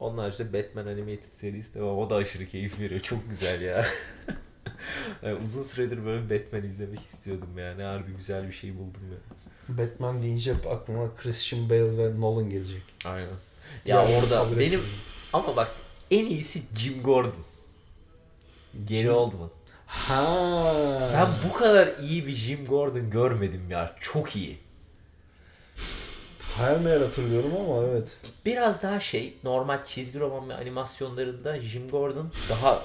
Onun haricinde Batman Animated serisi de var. O da aşırı keyif veriyor. Çok güzel ya. yani uzun süredir böyle Batman izlemek istiyordum yani. Harbi güzel bir şey buldum ya. Batman deyince aklıma Christian Bale ve Nolan gelecek. Aynen. Ya Yani orada benim etmiyorum. ama bak en iyisi Jim Gordon. Geri Jim- Oldman. Ha. Ben bu kadar iyi bir Jim Gordon görmedim ya. Çok iyi. Hayal meyal hatırlıyorum ama evet. Biraz daha şey normal çizgi roman ve animasyonlarında Jim Gordon daha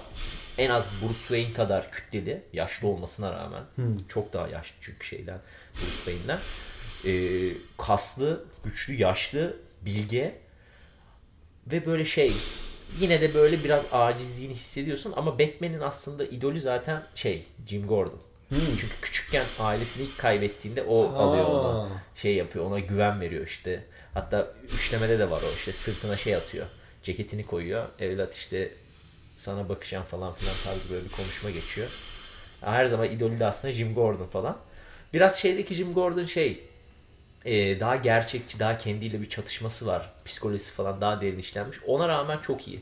en az Bruce Wayne kadar kütleli. Yaşlı olmasına rağmen. Çok daha yaşlı çünkü şeyden Bruce Wayne'den. Ee, kaslı, güçlü, yaşlı, bilge ve böyle şey yine de böyle biraz acizliğini hissediyorsun ama Batman'in aslında idolü zaten şey Jim Gordon. Çünkü küçükken ailesini ilk kaybettiğinde o Ha. alıyor onu. Şey yapıyor ona güven veriyor işte. Hatta üçlemede de var o işte sırtına şey atıyor. Ceketini koyuyor. Evlat işte sana bakacağım falan filan tarzı böyle bir konuşma geçiyor. Her zaman idolü de aslında Jim Gordon falan. Biraz şeydeki Jim Gordon şey e, daha gerçekçi, daha kendiyle bir çatışması var. Psikolojisi falan daha derin işlenmiş. Ona rağmen çok iyi.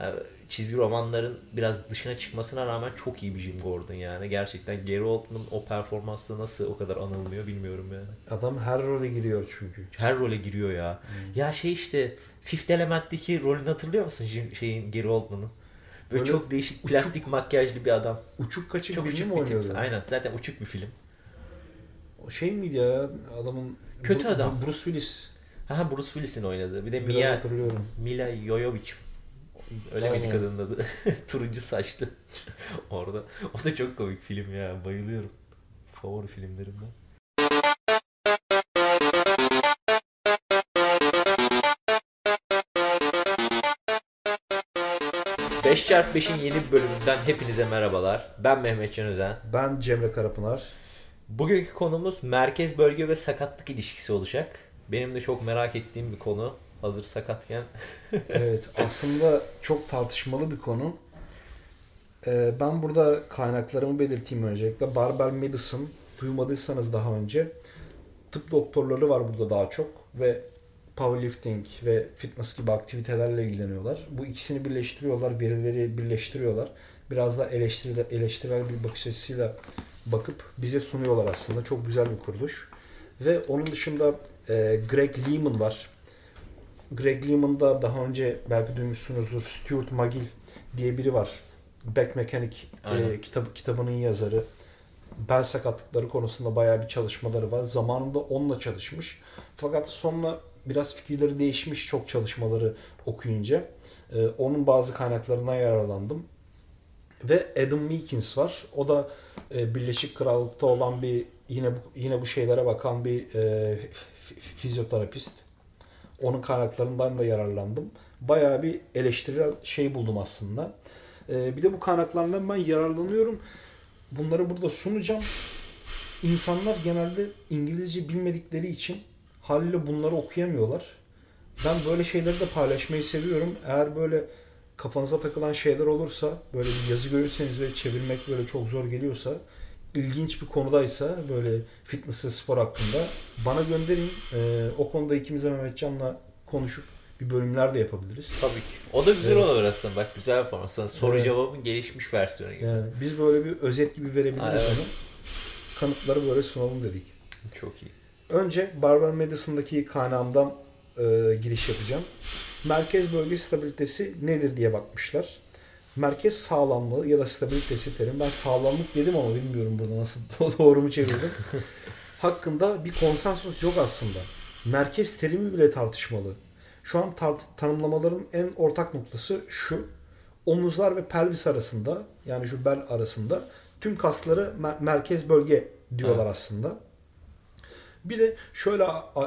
Yani çizgi romanların biraz dışına çıkmasına rağmen çok iyi bir Jim Gordon yani. Gerçekten Gary Oldman o performansla nasıl o kadar anılmıyor bilmiyorum yani. Adam her role giriyor çünkü. Her role giriyor ya. Ya şey işte Fifth Element'teki rolünü hatırlıyor musun Jim, şeyin Gary Oldman'ın? Böyle, Böyle çok değişik uçuk- plastik makyajlı bir adam. Uçuk kaçık Çok uçuk mi bir tip. Aynen zaten uçuk bir film. O şey miydi ya adamın... Kötü adam. Bruce Willis. Ha Bruce Willis'in oynadığı. Bir de Biraz Mia, hatırlıyorum. Mila Jovovich. Öyle miydi Aynen. kadının adı? Turuncu saçlı. Orada. O da çok komik film ya. Bayılıyorum. Favori filmlerimden. 5x5'in yeni bir bölümünden hepinize merhabalar. Ben Mehmet Can Özen. Ben Cemre Karapınar. Bugünkü konumuz merkez bölge ve sakatlık ilişkisi olacak. Benim de çok merak ettiğim bir konu. Hazır sakatken. Evet aslında çok tartışmalı bir konu. Ee, ben burada kaynaklarımı belirteyim öncelikle. Barbell Medicine duymadıysanız daha önce tıp doktorları var burada daha çok ve powerlifting ve fitness gibi aktivitelerle ilgileniyorlar. Bu ikisini birleştiriyorlar, verileri birleştiriyorlar. Biraz da eleştirel, eleştirel bir bakış açısıyla bakıp bize sunuyorlar aslında. Çok güzel bir kuruluş. Ve onun dışında e, Greg Lehman var. Greg Lehman'da daha önce belki duymuşsunuzdur Stuart McGill diye biri var. Back Mechanic Aynen. e, kitabı, kitabının yazarı. Bel sakatlıkları konusunda bayağı bir çalışmaları var. Zamanında onunla çalışmış. Fakat sonra biraz fikirleri değişmiş çok çalışmaları okuyunca. E, onun bazı kaynaklarından yararlandım. Ve Adam Meekins var. O da e, Birleşik Krallık'ta olan bir yine bu, yine bu şeylere bakan bir e, fi- fizyoterapist. Onun kaynaklarından da yararlandım. Bayağı bir eleştirel şey buldum aslında. E, bir de bu kaynaklardan ben yararlanıyorum. Bunları burada sunacağım. İnsanlar genelde İngilizce bilmedikleri için haliyle bunları okuyamıyorlar. Ben böyle şeyleri de paylaşmayı seviyorum. Eğer böyle kafanıza takılan şeyler olursa, böyle bir yazı görürseniz ve çevirmek böyle çok zor geliyorsa, ilginç bir konudaysa böyle fitness ve spor hakkında bana gönderin. Ee, o konuda ikimiz de Mehmetcan'la konuşup bir bölümler de yapabiliriz. Tabii ki. O da güzel Evet. olur aslında. Bak güzel format. Sonra soru Evet. cevabın gelişmiş versiyonu gibi. Yani biz böyle bir özet gibi verebiliriz Ha, evet. onu. Kanıtları böyle sunalım dedik. Çok iyi. Önce Barbell Medicine'daki kaynağımdan e, giriş yapacağım. Merkez bölge stabilitesi nedir diye bakmışlar. Merkez sağlamlığı ya da stabilitesi terim. Ben sağlamlık dedim ama bilmiyorum burada nasıl doğru mu çevirdim. Hakkında bir konsensus yok aslında. Merkez terimi bile tartışmalı. Şu an tart- tanımlamaların en ortak noktası şu. Omuzlar ve pelvis arasında yani şu bel arasında tüm kasları mer- merkez bölge diyorlar aslında. Bir de şöyle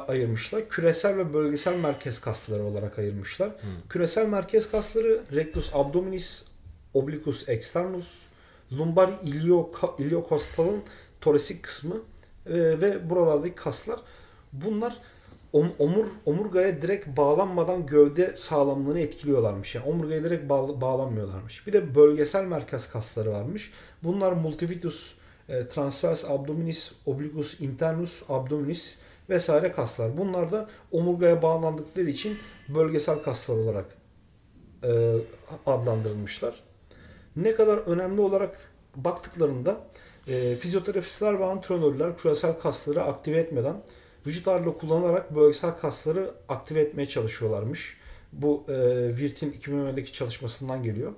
ayırmışlar. Küresel ve bölgesel merkez kasları olarak ayırmışlar. Küresel merkez kasları rectus abdominis, obliquus externus, lumbar iliokostalın toresik kısmı e, ve buralardaki kaslar. Bunlar om- omur omurgaya direkt bağlanmadan gövde sağlamlığını etkiliyorlarmış. Yani omurgaya direkt bağ- bağlanmıyorlarmış. Bir de bölgesel merkez kasları varmış. Bunlar multifidus, e, transvers abdominis, obliquus internus abdominis vesaire kaslar. Bunlar da omurgaya bağlandıkları için bölgesel kaslar olarak e, adlandırılmışlar. Ne kadar önemli olarak baktıklarında e, fizyoterapistler ve antrenörler küresel kasları aktive etmeden vücut ağırlığı kullanarak bölgesel kasları aktive etmeye çalışıyorlarmış. Bu e, Wirth'in 2010'daki çalışmasından geliyor.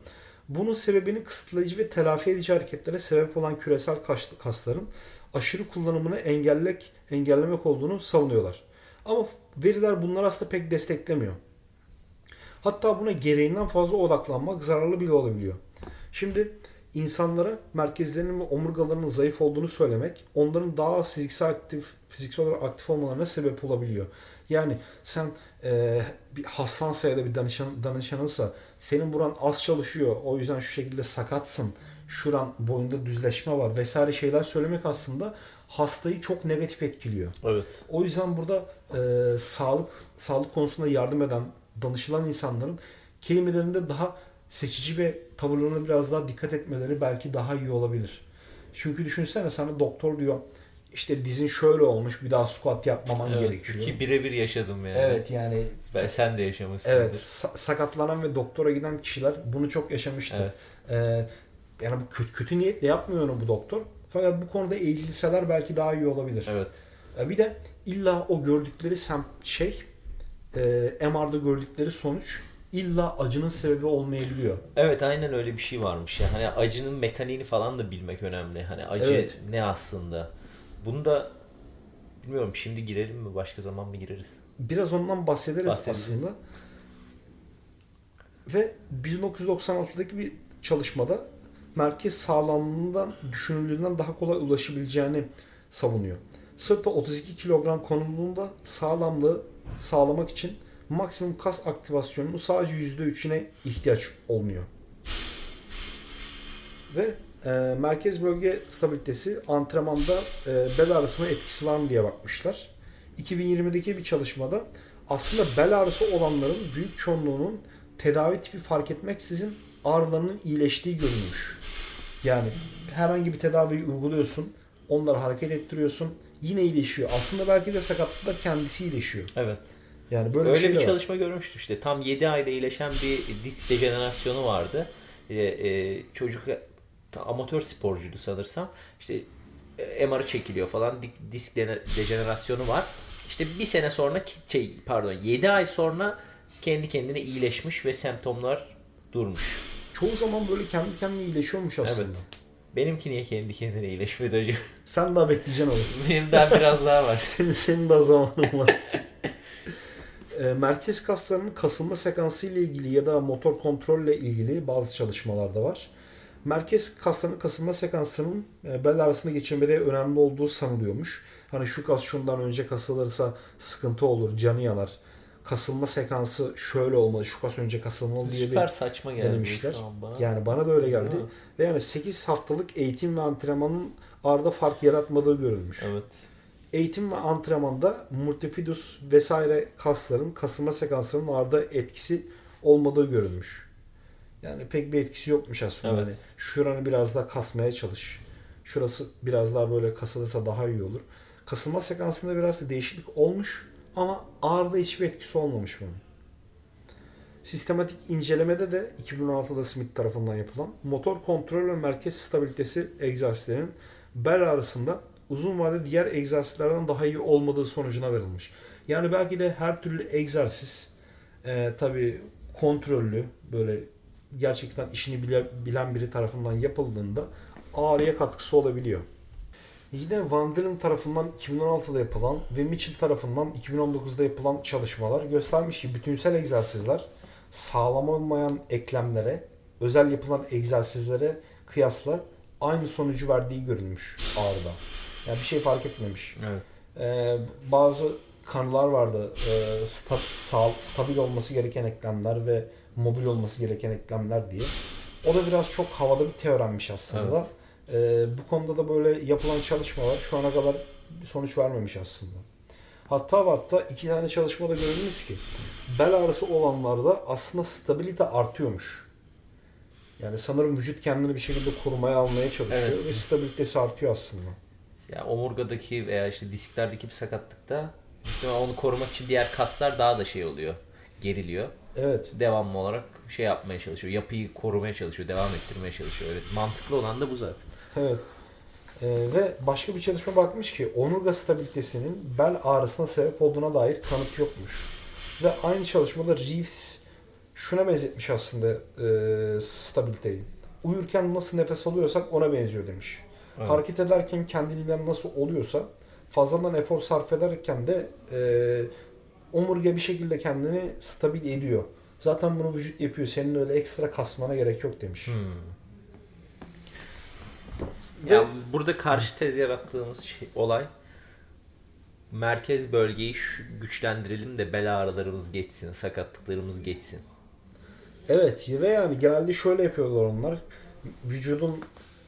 Bunun sebebinin kısıtlayıcı ve telafi edici hareketlere sebep olan küresel kasların aşırı kullanımını engellemek, engellemek olduğunu savunuyorlar. Ama veriler bunları aslında pek desteklemiyor. Hatta buna gereğinden fazla odaklanmak zararlı bile olabiliyor. Şimdi insanlara merkezlerinin ve omurgalarının zayıf olduğunu söylemek onların daha az fiziksel aktif fiziksel olarak aktif olmalarına sebep olabiliyor. Yani sen e, bir hastan sayıda bir danışan, danışanınsa senin buran az çalışıyor o yüzden şu şekilde sakatsın şuran boyunda düzleşme var vesaire şeyler söylemek aslında hastayı çok negatif etkiliyor. Evet. O yüzden burada e, sağlık sağlık konusunda yardım eden danışılan insanların kelimelerinde daha seçici ve tavırlarına biraz daha dikkat etmeleri belki daha iyi olabilir. Çünkü düşünsene sana doktor diyor işte dizin şöyle olmuş bir daha squat yapmaman evet, gerekiyor. Ki birebir yaşadım yani. Evet yani. Ben sen de yaşamışsın. Evet sakatlanan ve doktora giden kişiler bunu çok yaşamıştı. Evet. Ee, yani bu kötü, kötü niyetle yapmıyor onu bu doktor. Fakat bu konuda eğitilseler belki daha iyi olabilir. Evet. Ee, bir de illa o gördükleri sem şey e, MR'da gördükleri sonuç illa acının sebebi olmayabiliyor. Evet aynen öyle bir şey varmış ya. Hani acının mekaniğini falan da bilmek önemli. Hani acı evet. ne aslında. Bunu da bilmiyorum şimdi girelim mi başka zaman mı gireriz? Biraz ondan bahsederiz, bahsederiz. aslında. Ve 1996'daki bir çalışmada merkez sağlamlığından düşünüldüğünden daha kolay ulaşabileceğini savunuyor. Sırta 32 kilogram konumluğunda sağlamlığı sağlamak için maksimum kas aktivasyonunun sadece %3'üne ihtiyaç olmuyor. Ve e, merkez bölge stabilitesi antrenmanda e, bel ağrısına etkisi var mı diye bakmışlar. 2020'deki bir çalışmada aslında bel ağrısı olanların büyük çoğunluğunun tedavi tipi fark etmeksizin ağrılarının iyileştiği görülmüş. Yani herhangi bir tedaviyi uyguluyorsun, onları hareket ettiriyorsun, yine iyileşiyor. Aslında belki de sakatlıklar kendisi iyileşiyor. Evet. Yani böyle Öyle bir, şey bir çalışma var. görmüştüm işte. Tam 7 ayda iyileşen bir disk dejenerasyonu vardı. Ee, e, çocuk amatör sporcuydu sanırsam. İşte e, MR'ı çekiliyor falan. Disk dejenerasyonu var. İşte bir sene sonra şey pardon 7 ay sonra kendi kendine iyileşmiş ve semptomlar durmuş. Çoğu zaman böyle kendi kendine iyileşiyormuş aslında. Evet. Benimki niye kendi kendine iyileşmedi hocam? Sen daha bekleyeceksin onu. Benim daha biraz daha var. senin, senin daha zamanın var. e, merkez kaslarının kasılma sekansı ile ilgili ya da motor kontrolle ilgili bazı çalışmalar da var. Merkez kaslarının kasılma sekansının e, bel arasında geçirmede önemli olduğu sanılıyormuş. Hani şu kas şundan önce kasılırsa sıkıntı olur, canı yanar. Kasılma sekansı şöyle olmalı, şu kas önce kasılmalı diye Süper bir saçma geldi denemişler. Yani bana da öyle geldi. Ve yani 8 haftalık eğitim ve antrenmanın arada fark yaratmadığı görülmüş. Evet eğitim ve antrenmanda multifidus vesaire kasların kasılma sekanslarının arda etkisi olmadığı görülmüş. Yani pek bir etkisi yokmuş aslında. Evet. Hani şuranı biraz daha kasmaya çalış. Şurası biraz daha böyle kasılırsa daha iyi olur. Kasılma sekansında biraz da değişiklik olmuş ama ağırda hiçbir etkisi olmamış bunun. Sistematik incelemede de 2016'da Smith tarafından yapılan motor kontrol ve merkez stabilitesi egzersizlerinin bel arasında uzun vadede diğer egzersizlerden daha iyi olmadığı sonucuna verilmiş. Yani belki de her türlü egzersiz e, tabi kontrollü böyle gerçekten işini bile, bilen biri tarafından yapıldığında ağrıya katkısı olabiliyor. Yine Van Dalen tarafından 2016'da yapılan ve Mitchell tarafından 2019'da yapılan çalışmalar göstermiş ki bütünsel egzersizler sağlam olmayan eklemlere, özel yapılan egzersizlere kıyasla aynı sonucu verdiği görülmüş ağrıda. Yani bir şey fark etmemiş. Evet. Ee, bazı kanılar vardı. Ee, sta, sağ, stabil olması gereken eklemler ve mobil olması gereken eklemler diye. O da biraz çok havada bir teorenmiş aslında. Evet. Ee, bu konuda da böyle yapılan çalışmalar şu ana kadar sonuç vermemiş aslında. Hatta hatta iki tane çalışmada görülmüş ki bel ağrısı olanlarda aslında stabilite artıyormuş. Yani sanırım vücut kendini bir şekilde korumaya almaya çalışıyor evet. ve stabilitesi artıyor aslında yani omurgadaki veya işte disklerdeki bir sakatlıkta onu korumak için diğer kaslar daha da şey oluyor. geriliyor. Evet. Devamlı olarak şey yapmaya çalışıyor. Yapıyı korumaya çalışıyor. Devam ettirmeye çalışıyor. Öyle mantıklı olan da bu zaten. Evet. Ee, ve başka bir çalışma bakmış ki omurga stabilitesinin bel ağrısına sebep olduğuna dair kanıt yokmuş. Ve aynı çalışmada Reeves şuna benzetmiş aslında e, stabiliteyi. Uyurken nasıl nefes alıyorsak ona benziyor demiş. Evet. Hareket ederken kendiliğinden nasıl oluyorsa fazladan efor sarf ederken de e, omurga bir şekilde kendini stabil ediyor. Zaten bunu vücut yapıyor. Senin öyle ekstra kasmana gerek yok demiş. Hmm. Ve- Ya burada karşı tez yarattığımız şey, olay merkez bölgeyi güçlendirelim de bel ağrılarımız geçsin, sakatlıklarımız geçsin. Evet ve yani genelde şöyle yapıyorlar onlar. Vücudun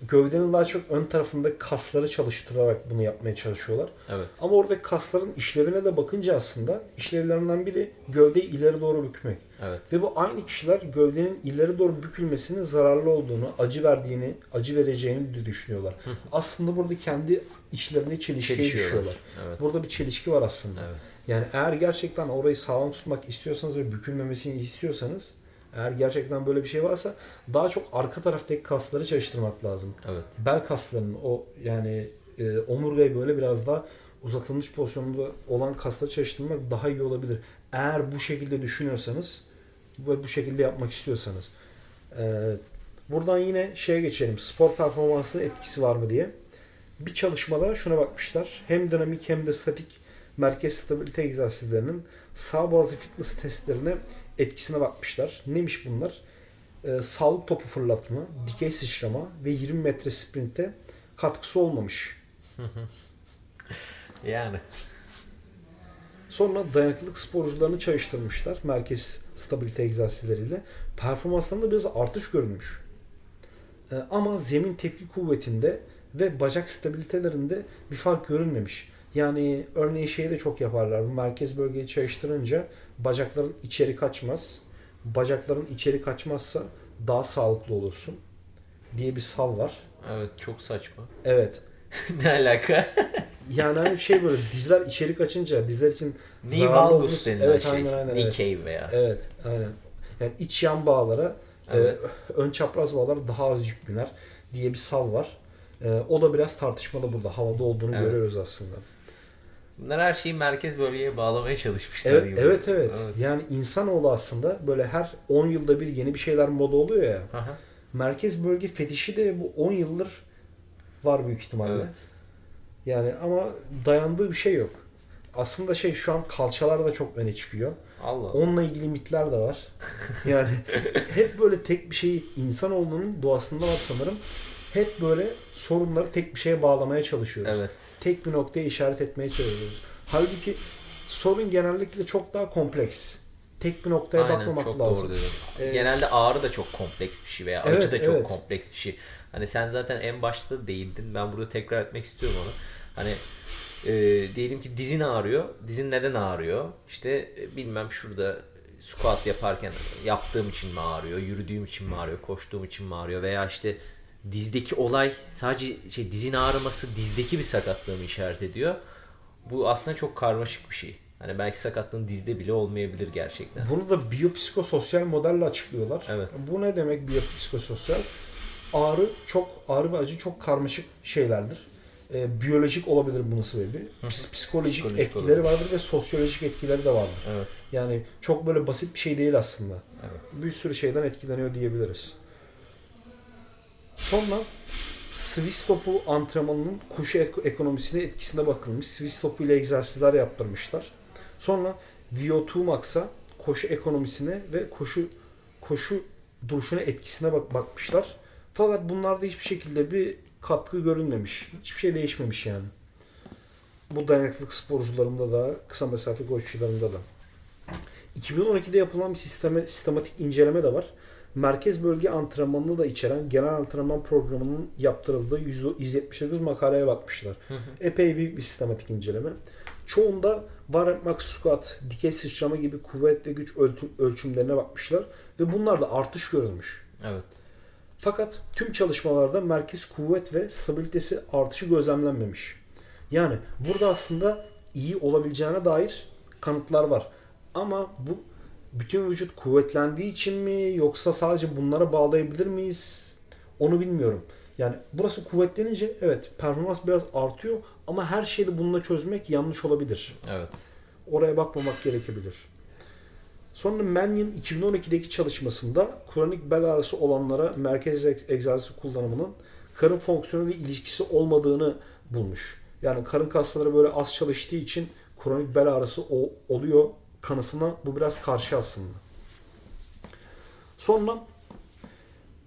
gövdenin daha çok ön tarafında kasları çalıştırarak bunu yapmaya çalışıyorlar. Evet. Ama oradaki kasların işlevine de bakınca aslında işlevlerinden biri gövdeyi ileri doğru bükmek. Evet. Ve bu aynı kişiler gövdenin ileri doğru bükülmesinin zararlı olduğunu, acı verdiğini, acı vereceğini de düşünüyorlar. aslında burada kendi içlerinde çelişkiye düşüyorlar. Evet. Burada bir çelişki var aslında. Evet. Yani eğer gerçekten orayı sağlam tutmak istiyorsanız ve bükülmemesini istiyorsanız eğer gerçekten böyle bir şey varsa daha çok arka taraftaki kasları çalıştırmak lazım. Evet. Bel kaslarının o yani e, omurgayı böyle biraz daha uzatılmış pozisyonda olan kasları çalıştırmak daha iyi olabilir. Eğer bu şekilde düşünüyorsanız ve bu şekilde yapmak istiyorsanız. E, buradan yine şeye geçelim. Spor performansının etkisi var mı diye. Bir çalışmada şuna bakmışlar. Hem dinamik hem de statik merkez stabilite egzersizlerinin sağ bazı fitness testlerine etkisine bakmışlar. Neymiş bunlar? Ee, sağlık topu fırlatma, dikey sıçrama ve 20 metre sprinte katkısı olmamış. Yani. Sonra dayanıklılık sporcularını çalıştırmışlar merkez stabilite egzersizleriyle. Performanslarında biraz artış görülmüş. Ee, ama zemin tepki kuvvetinde ve bacak stabilitelerinde bir fark görülmemiş. Yani örneğin şeyi de çok yaparlar. Bu merkez bölgeyi çalıştırınca bacakların içeri kaçmaz. Bacakların içeri kaçmazsa daha sağlıklı olursun diye bir sav var. Evet çok saçma. Evet. ne alaka? Yani hani bir şey böyle dizler içeri kaçınca dizler için Knee valgus denilen evet, şey. Aynen, aynen, Knee cave veya. Evet, aynen. Yani iç yan bağlara Evet. e, ön çapraz bağlara daha az yük biner diye bir sav var. E, o da biraz tartışmalı burada. Havada olduğunu Evet. görüyoruz aslında. Bunlar her şeyi merkez bölgeye bağlamaya çalışmışlar Evet, gibi. evet, evet. Yani insanoğlu aslında böyle her 10 yılda bir yeni bir şeyler moda oluyor ya. Aha, Merkez bölge fetişi de bu 10 yıldır var büyük ihtimalle. Evet. Yani ama dayandığı bir şey yok. Aslında şey şu an kalçalar da çok öne çıkıyor. Allah. Allah. Onunla ilgili mitler de var. Yani hep böyle tek bir şeyi insanoğlunun doğasında var sanırım. Hep böyle sorunları tek bir şeye bağlamaya çalışıyoruz. Evet. Tek bir noktaya işaret etmeye çalışıyoruz. Halbuki sorun genellikle çok daha kompleks. Tek bir noktaya Aynen bakmamak çok lazım. doğru. Ee, Genelde ağrı da çok kompleks bir şey veya Evet, acı da çok evet. kompleks bir şey. Hani sen zaten en başta da değindin. Ben burada tekrar etmek istiyorum onu. Hani e, diyelim ki dizin ağrıyor. Dizin neden ağrıyor? İşte e, bilmem şurada squat yaparken yaptığım için mi ağrıyor? Yürüdüğüm için mi ağrıyor? Koştuğum için mi ağrıyor? Veya işte dizdeki olay sadece şey dizin ağrıması dizdeki bir sakatlığımı işaret ediyor. Bu aslında çok karmaşık bir şey. Hani belki sakatlığın dizde bile olmayabilir gerçekten. Bunu da biyopsikososyal modelle açıklıyorlar. Evet. Bu ne demek biyopsikososyal? Ağrı çok ağrı ve acı çok karmaşık şeylerdir. Ee, biyolojik olabilir bunun sebebi. Psikolojik, Psikolojik etkileri olabilir. vardır ve sosyolojik etkileri de vardır. Evet. Yani çok böyle basit bir şey değil aslında. Evet. Bir sürü şeyden etkileniyor diyebiliriz. Sonra Swiss topu antrenmanının koşu ek- ekonomisine etkisine bakılmış. Swiss topu ile egzersizler yaptırmışlar. Sonra VO2 Max'a koşu ekonomisine ve koşu koşu duruşuna etkisine bak bakmışlar. Fakat bunlarda hiçbir şekilde bir katkı görünmemiş. Hiçbir şey değişmemiş yani. Bu dayanıklılık sporcularında da, kısa mesafe koşucularında da. 2012'de yapılan bir sisteme, sistematik inceleme de var. Merkez bölge antrenmanını da içeren genel antrenman programının yaptırıldığı 179 makaleye bakmışlar. Epey büyük bir sistematik inceleme. Çoğunda bar yapmak, squat, dikey sıçrama gibi kuvvet ve güç ölçüm- ölçümlerine bakmışlar ve bunlarda artış görülmüş. Evet. Fakat tüm çalışmalarda merkez kuvvet ve stabilitesi artışı gözlemlenmemiş. Yani burada aslında iyi olabileceğine dair kanıtlar var. Ama bu bütün vücut kuvvetlendiği için mi yoksa sadece bunlara bağlayabilir miyiz? Onu bilmiyorum. Yani burası kuvvetlenince evet performans biraz artıyor ama her şeyi de bununla çözmek yanlış olabilir. Evet. Oraya bakmamak gerekebilir. Sonra Mannion 2012'deki çalışmasında kronik bel ağrısı olanlara merkez egzersizi kullanımının karın fonksiyonuyla ilişkisi olmadığını bulmuş. Yani karın kasları böyle az çalıştığı için kronik bel ağrısı oluyor kanısına bu biraz karşı aslında. Sonra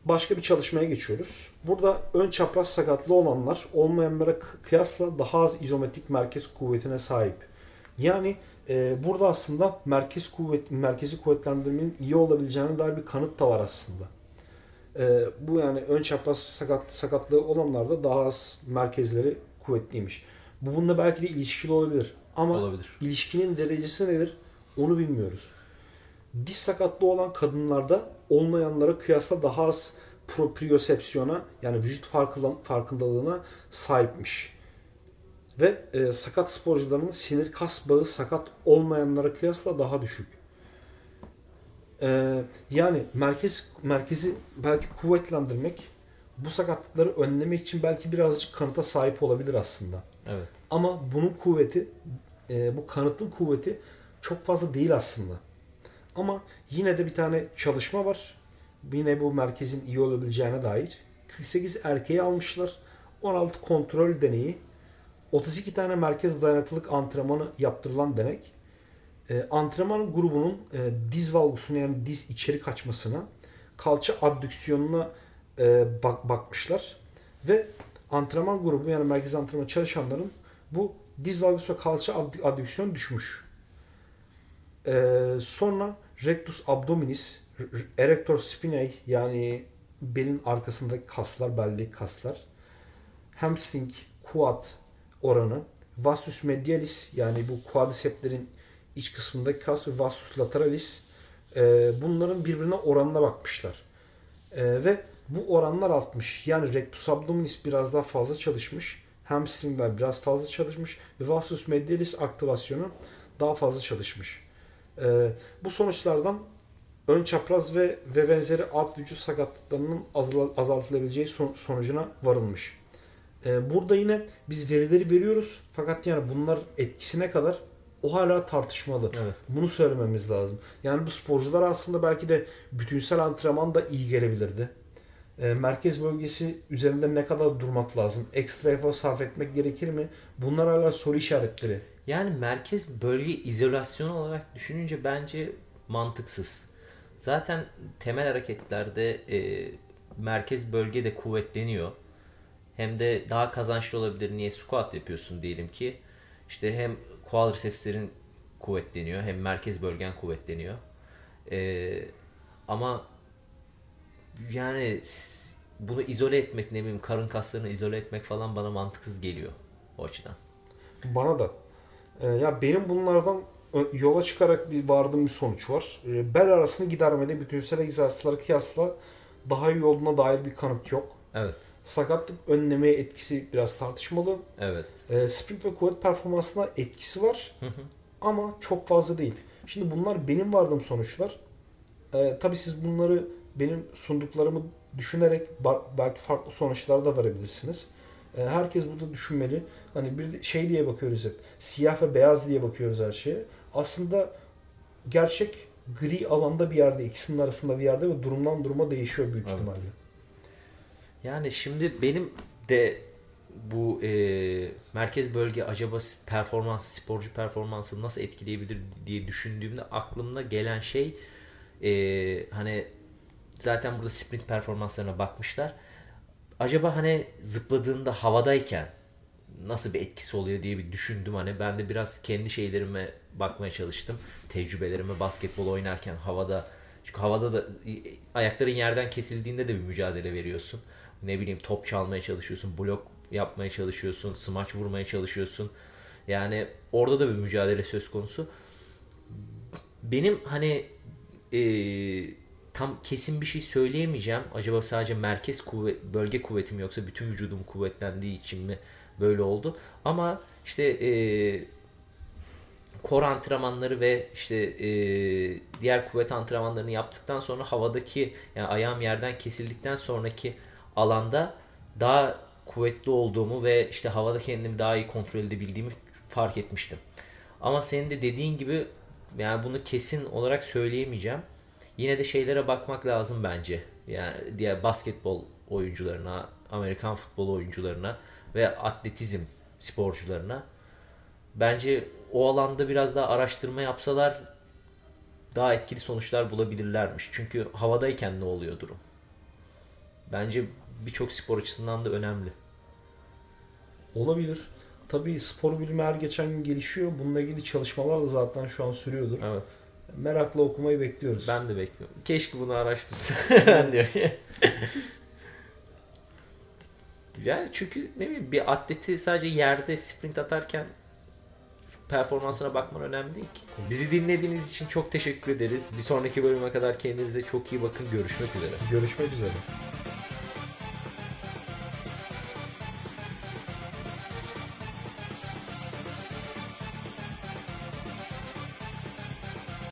başka bir çalışmaya geçiyoruz. Burada ön çapraz sakatlığı olanlar olmayanlara kıyasla daha az izometrik merkez kuvvetine sahip. Yani e, burada aslında merkez kuvvet merkezi kuvvetlendirmenin iyi olabileceğine dair bir kanıt da var aslında. E, bu yani ön çapraz sakat, sakatlığı olanlarda daha az merkezleri kuvvetliymiş. Bu bununla belki de ilişkili olabilir. Ama olabilir. ilişkinin derecesi nedir onu bilmiyoruz. Diş sakatlığı olan kadınlarda olmayanlara kıyasla daha az propriosepsiyona yani vücut farkındalığına sahipmiş. Ve e, sakat sporcuların sinir kas bağı sakat olmayanlara kıyasla daha düşük. E, yani merkez merkezi belki kuvvetlendirmek bu sakatlıkları önlemek için belki birazcık kanıta sahip olabilir aslında. Evet. Ama bunun kuvveti, e, bu kanıtın kuvveti çok fazla değil aslında. Ama yine de bir tane çalışma var. Yine bu merkezin iyi olabileceğine dair. 48 erkeği almışlar. 16 kontrol deneyi. 32 tane merkez dayanıklılık antrenmanı yaptırılan denek. E, antrenman grubunun e, diz valgusuna yani diz içeri kaçmasına, kalça addüksiyonuna e, bak, bakmışlar. Ve antrenman grubu yani merkez antrenman çalışanların bu diz valgus ve kalça addüksiyon düşmüş. E, sonra rectus abdominis, erector spinae yani belin arkasındaki kaslar, beldeki kaslar, hamstring, quad oranı, vastus medialis yani bu quadricepslerin iç kısmındaki kas ve vastus lateralis e, bunların birbirine oranına bakmışlar. E, ve bu oranlar artmış. Yani rectus abdominis biraz daha fazla çalışmış. Hamstringler biraz fazla çalışmış. Ve vastus medialis aktivasyonu daha fazla çalışmış. Ee, bu sonuçlardan ön çapraz ve ve benzeri alt vücut sakatlıklarının azaltılabileceği sonucuna varılmış. Ee, burada yine biz verileri veriyoruz fakat yani bunlar etkisine kadar o hala tartışmalı. Evet. Bunu söylememiz lazım. Yani bu sporcular aslında belki de bütünsel antrenman da iyi gelebilirdi. E, merkez bölgesi üzerinde ne kadar durmak lazım? Ekstra efor sarf etmek gerekir mi? Bunlar hala soru işaretleri. Yani merkez bölge izolasyonu olarak düşününce bence mantıksız. Zaten temel hareketlerde e, merkez bölge de kuvvetleniyor. Hem de daha kazançlı olabilir. Niye squat yapıyorsun diyelim ki. İşte hem quadricepslerin kuvvetleniyor hem merkez bölgen kuvvetleniyor. E, ama yani bunu izole etmek ne bileyim karın kaslarını izole etmek falan bana mantıksız geliyor o açıdan. Bana da. Ee, ya benim bunlardan yola çıkarak bir vardığım bir sonuç var. Ee, bel arasını gidermede bütünsel egzersizlere kıyasla daha iyi olduğuna dair bir kanıt yok. Evet. Sakatlık önlemeye etkisi biraz tartışmalı. Evet. Ee, sprint ve kuvvet performansına etkisi var. Hı hı. Ama çok fazla değil. Şimdi bunlar benim vardığım sonuçlar. Ee, tabii siz bunları benim sunduklarımı düşünerek belki farklı sonuçlar da verebilirsiniz. Ee, herkes burada düşünmeli. Hani bir şey diye bakıyoruz hep. Siyah ve beyaz diye bakıyoruz her şeye. Aslında gerçek gri alanda bir yerde, ikisinin arasında bir yerde ve durumdan duruma değişiyor büyük evet. ihtimalle. Yani şimdi benim de bu e, merkez bölge acaba performans, sporcu performansı nasıl etkileyebilir diye düşündüğümde aklımda gelen şey e, hani zaten burada sprint performanslarına bakmışlar. Acaba hani zıpladığında havadayken nasıl bir etkisi oluyor diye bir düşündüm. Hani ben de biraz kendi şeylerime bakmaya çalıştım. Tecrübelerime basketbol oynarken havada çünkü havada da ayakların yerden kesildiğinde de bir mücadele veriyorsun. Ne bileyim top çalmaya çalışıyorsun, blok yapmaya çalışıyorsun, smaç vurmaya çalışıyorsun. Yani orada da bir mücadele söz konusu. Benim hani e, tam kesin bir şey söyleyemeyeceğim. Acaba sadece merkez kuvvet, bölge kuvvetim yoksa bütün vücudum kuvvetlendiği için mi böyle oldu? Ama işte e, kor antrenmanları ve işte e, diğer kuvvet antrenmanlarını yaptıktan sonra havadaki yani ayağım yerden kesildikten sonraki alanda daha kuvvetli olduğumu ve işte havada kendimi daha iyi kontrol edebildiğimi fark etmiştim. Ama senin de dediğin gibi yani bunu kesin olarak söyleyemeyeceğim. Yine de şeylere bakmak lazım bence. Yani diğer basketbol oyuncularına, Amerikan futbol oyuncularına ve atletizm sporcularına. Bence o alanda biraz daha araştırma yapsalar daha etkili sonuçlar bulabilirlermiş. Çünkü havadayken ne oluyor durum? Bence birçok spor açısından da önemli. Olabilir. Tabii spor bilimi her geçen gün gelişiyor. Bununla ilgili çalışmalar da zaten şu an sürüyordur. Evet. Merakla okumayı bekliyoruz. Ben de bekliyorum. Keşke bunu araştırsa. ben diyor. yani çünkü ne bileyim bir atleti sadece yerde sprint atarken performansına bakman önemli değil ki. Bizi dinlediğiniz için çok teşekkür ederiz. Bir sonraki bölüme kadar kendinize çok iyi bakın. Görüşmek üzere. Görüşmek üzere.